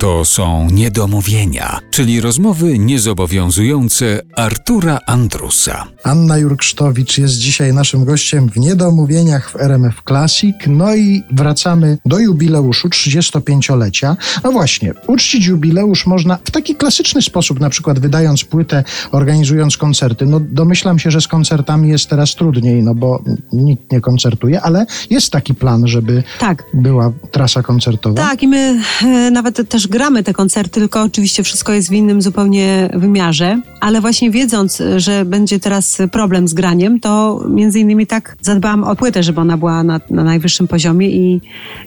To są niedomówienia, czyli rozmowy niezobowiązujące Artura Andrusa. Anna Jurksztowicz jest dzisiaj naszym gościem w Niedomówieniach w RMF Classic. No i wracamy do jubileuszu 35-lecia. No właśnie, uczcić jubileusz można w taki klasyczny sposób, na przykład wydając płytę, organizując koncerty. No domyślam się, że z koncertami jest teraz trudniej, no bo nikt nie koncertuje, ale jest taki plan, żeby Tak. była trasa koncertowa. Tak, i my e, nawet też gramy te koncerty, tylko oczywiście wszystko jest w innym zupełnie wymiarze, ale właśnie wiedząc, że będzie teraz problem z graniem, to między innymi tak zadbałam o płytę, żeby ona była na, na najwyższym poziomie i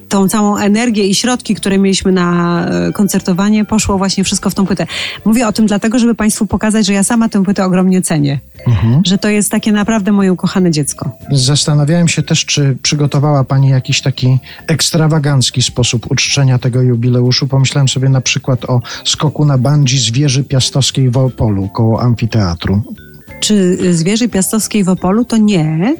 tą całą energię i środki, które mieliśmy na e, koncertowanie, poszło właśnie wszystko w tą płytę. Mówię o tym dlatego, żeby Państwu pokazać, że ja sama tę płytę ogromnie cenię, Mhm. że to jest takie naprawdę moje ukochane dziecko. Zastanawiałem się też, czy przygotowała Pani jakiś taki ekstrawagancki sposób uczczenia tego jubileuszu. Pomyślałem sobie na przykład o skoku na bungee z wieży piastowskiej w Opolu koło amfiteatru. Czy z wieży piastowskiej w Opolu? To nie,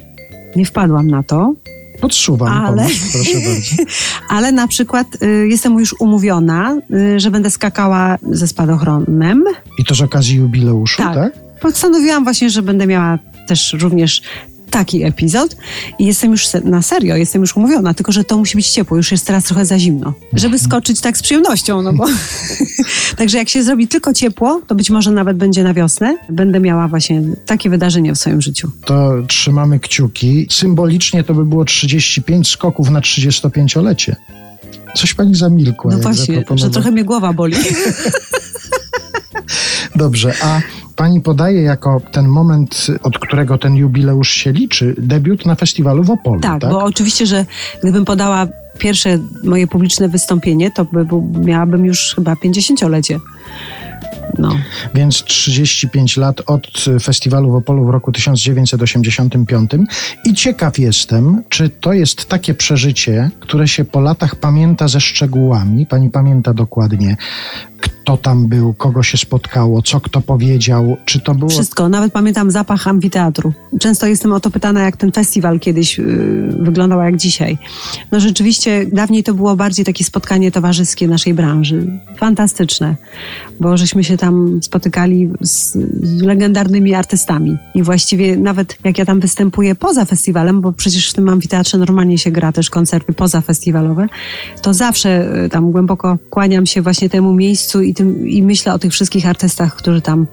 nie wpadłam na to. Podsuwam Ale- pomysł, proszę bardzo. Ale na przykład y, jestem już umówiona, y, że będę skakała ze spadochronem. I to z okazji jubileuszu, tak? Tak. Postanowiłam właśnie, że będę miała też również taki epizod i jestem już na serio, jestem już umówiona, tylko że to musi być ciepło, już jest teraz trochę za zimno, żeby skoczyć tak z przyjemnością, no bo także jak się zrobi tylko ciepło, to być może nawet będzie na wiosnę, będę miała właśnie takie wydarzenie w swoim życiu. To trzymamy kciuki. Symbolicznie to by było 35 skoków na 35-lecie. Coś pani zamilkła. No właśnie, że trochę mnie głowa boli. Dobrze, a pani podaje jako ten moment, od którego ten jubileusz się liczy, debiut na festiwalu w Opolu, tak? Tak, bo oczywiście, że gdybym podała pierwsze moje publiczne wystąpienie, to by miałabym już chyba 50-lecie. No. Więc 35 lat od festiwalu w Opolu w roku 1985. I ciekaw jestem, czy to jest takie przeżycie, które się po latach pamięta ze szczegółami. Pani pamięta dokładnie, kto tam był, kogo się spotkało, co kto powiedział. Czy to było. Wszystko, nawet pamiętam zapach amfiteatru. Często jestem o to pytana, jak ten festiwal kiedyś yy, wyglądał, jak dzisiaj. No rzeczywiście, dawniej to było bardziej takie spotkanie towarzyskie naszej branży. Fantastyczne, bo żeśmy się tam spotykali z, z legendarnymi artystami. I właściwie nawet jak ja tam występuję poza festiwalem, bo przecież w tym amfiteatrze normalnie się gra też koncerty pozafestiwalowe, to zawsze y, tam głęboko kłaniam się właśnie temu miejscu i, tym, i myślę o tych wszystkich artystach, którzy tam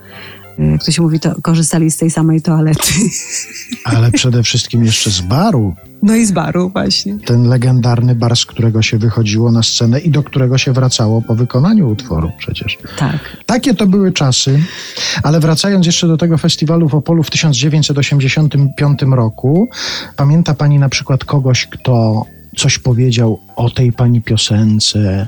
y, jak to się mówi, to korzystali z tej samej toalety. Ale przede wszystkim jeszcze z baru. No i z baru właśnie. Ten legendarny bar, z którego się wychodziło na scenę i do którego się wracało po wykonaniu utworu przecież. Tak. Takie to były czasy, ale wracając jeszcze do tego festiwalu w Opolu w 1985 roku, pamięta pani na przykład kogoś, kto coś powiedział o tej pani piosence,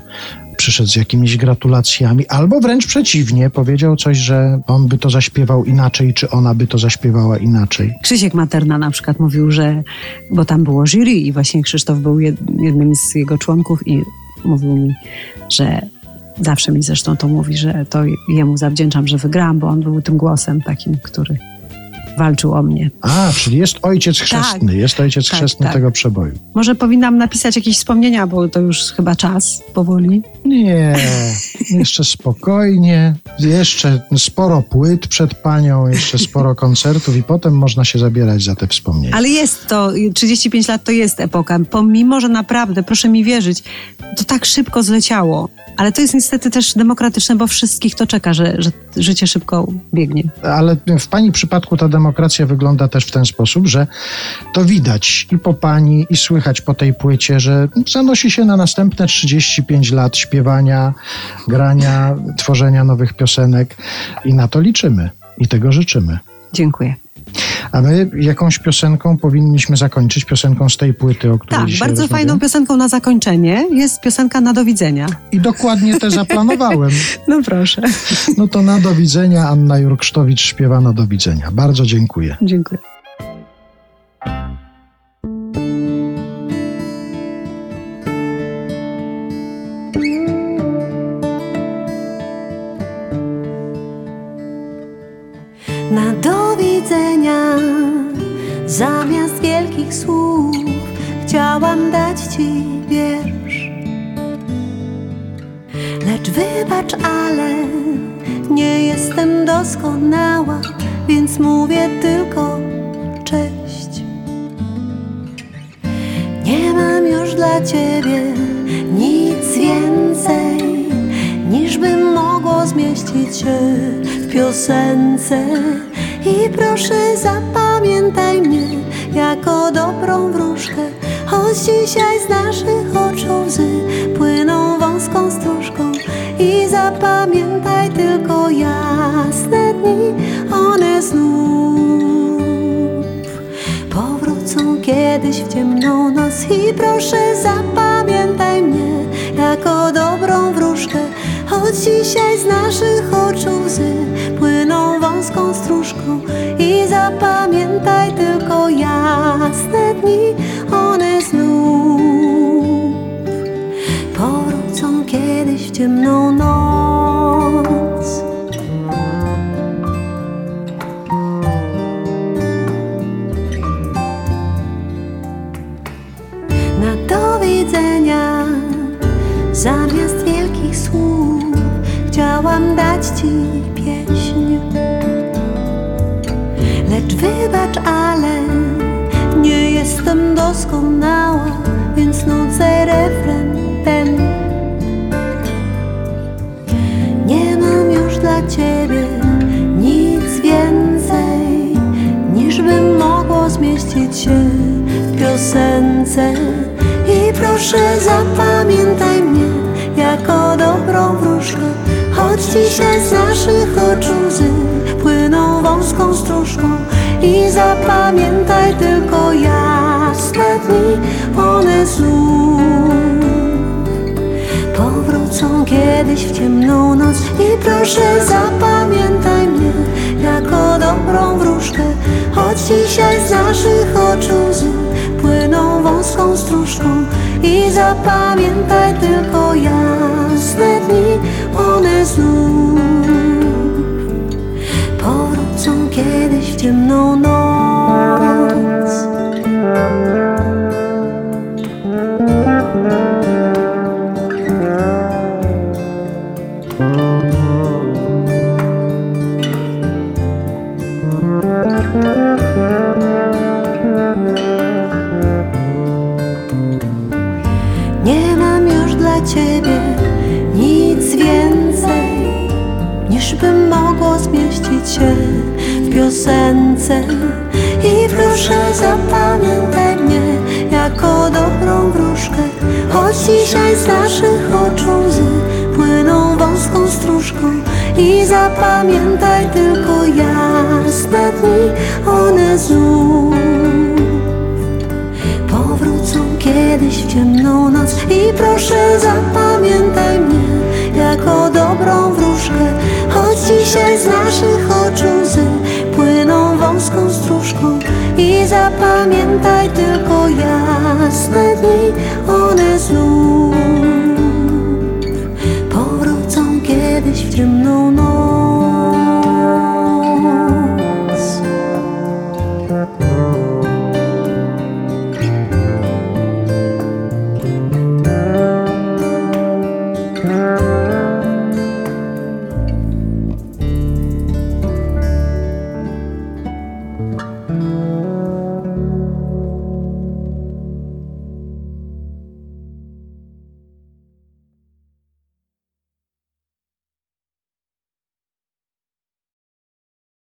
przyszedł z jakimiś gratulacjami, albo wręcz przeciwnie, powiedział coś, że on by to zaśpiewał inaczej, czy ona by to zaśpiewała inaczej. Krzysiek Materna na przykład mówił, że, bo tam było jury i właśnie Krzysztof był jed, jednym z jego członków i mówił mi, że zawsze mi zresztą to mówi, że to jemu zawdzięczam, że wygrałam, bo on był tym głosem takim, który walczył o mnie. A, czyli jest ojciec chrzestny, jest ojciec Tak, chrzestny tak. tego przeboju. Może powinnam napisać jakieś wspomnienia, bo to już chyba czas powoli. Nie, jeszcze spokojnie, jeszcze sporo płyt przed panią, jeszcze sporo koncertów i potem można się zabierać za te wspomnienia. Ale jest to, 35 lat to jest epoka. Pomimo, że naprawdę, proszę mi wierzyć, to tak szybko zleciało. Ale to jest niestety też demokratyczne, bo wszystkich to czeka, że, że życie szybko biegnie. Ale w pani przypadku ta demokracja wygląda też w ten sposób, że to widać i po pani, i słychać po tej płycie, że zanosi się na następne 35 lat śpiewania, grania, tworzenia nowych piosenek i na to liczymy i tego życzymy. Dziękuję. A my jakąś piosenką powinniśmy zakończyć, piosenką z tej płyty, o której Tak, bardzo rozmawiamy. fajną piosenką na zakończenie jest piosenka Na do widzenia. I dokładnie te zaplanowałem. No proszę. No to na do widzenia. Anna Jurksztowicz śpiewa na do widzenia. Bardzo dziękuję. Dziękuję. Na do widzenia zamiast wielkich słów chciałam dać ci wiersz. Lecz wy wybacz, ale nie jestem doskonała, więc mówię tylko piosence. I proszę zapamiętaj mnie jako dobrą wróżkę, choć dzisiaj z naszych oczu łzy płyną wąską stróżką. I zapamiętaj tylko jasne dni, one znów powrócą kiedyś w ciemną noc i proszę zapamiętaj mnie jako dobrą wróżkę, choć dzisiaj z naszych oczu łzy wąską stróżką i zapamiętaj tylko jasne dni, one znów powrócą kiedyś w ciemną noc. na do widzenia. Zamiast wielkich słów chciałam dać ci pieśń. Wybacz, ale nie jestem doskonała, więc nucę refren ten. Nie mam już dla ciebie nic więcej, niż by mogło zmieścić się w piosence. I proszę zapamiętaj mnie jako dobrą wróżkę, choć dzisiaj z naszych oczu łzy znów powrócą kiedyś w ciemną noc i proszę zapamiętaj mnie jako dobrą wróżkę, choć dzisiaj z naszych oczu łzy płyną wąską stróżką i zapamiętaj tylko jasne dni, one znów powrócą kiedyś w ciemną noc. Ciebie nic więcej, niż by mogło zmieścić się w piosence. I proszę zapamiętaj mnie jako dobrą wróżkę, choć dzisiaj z naszych oczu łzy płyną wąską stróżką. I zapamiętaj tylko jasne dni, one znów kiedyś w ciemną noc. I proszę zapamiętaj mnie jako dobrą wróżkę, choć dzisiaj z naszych oczu łzy płyną wąską stróżką. I zapamiętaj tylko jasne dni, one znów powrócą kiedyś w ciemną noc.